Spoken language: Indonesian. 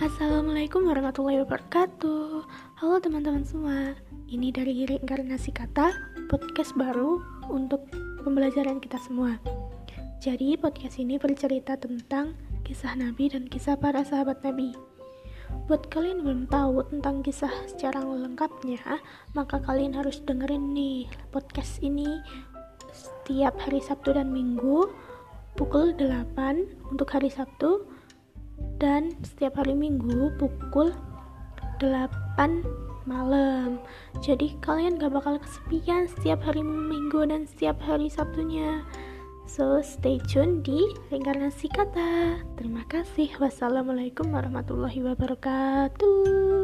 Assalamualaikum warahmatullahi wabarakatuh. Halo teman-teman semua. Ini dari Reinkarnasi Kata Podcast baru untuk pembelajaran kita semua. Jadi podcast ini bercerita tentang Kisah Nabi dan kisah para sahabat Nabi. Buat kalian belum tahu tentang kisah secara lengkapnya Maka kalian harus dengerin nih podcast ini Setiap hari Sabtu dan Minggu Pukul 8 untuk hari Sabtu dan setiap hari Minggu pukul 8 malam. Jadi kalian gak bakal kesepian setiap hari Minggu dan setiap hari Sabtunya. So stay tune di Reinkarnasi Kata. Terima kasih. Wassalamualaikum warahmatullahi wabarakatuh.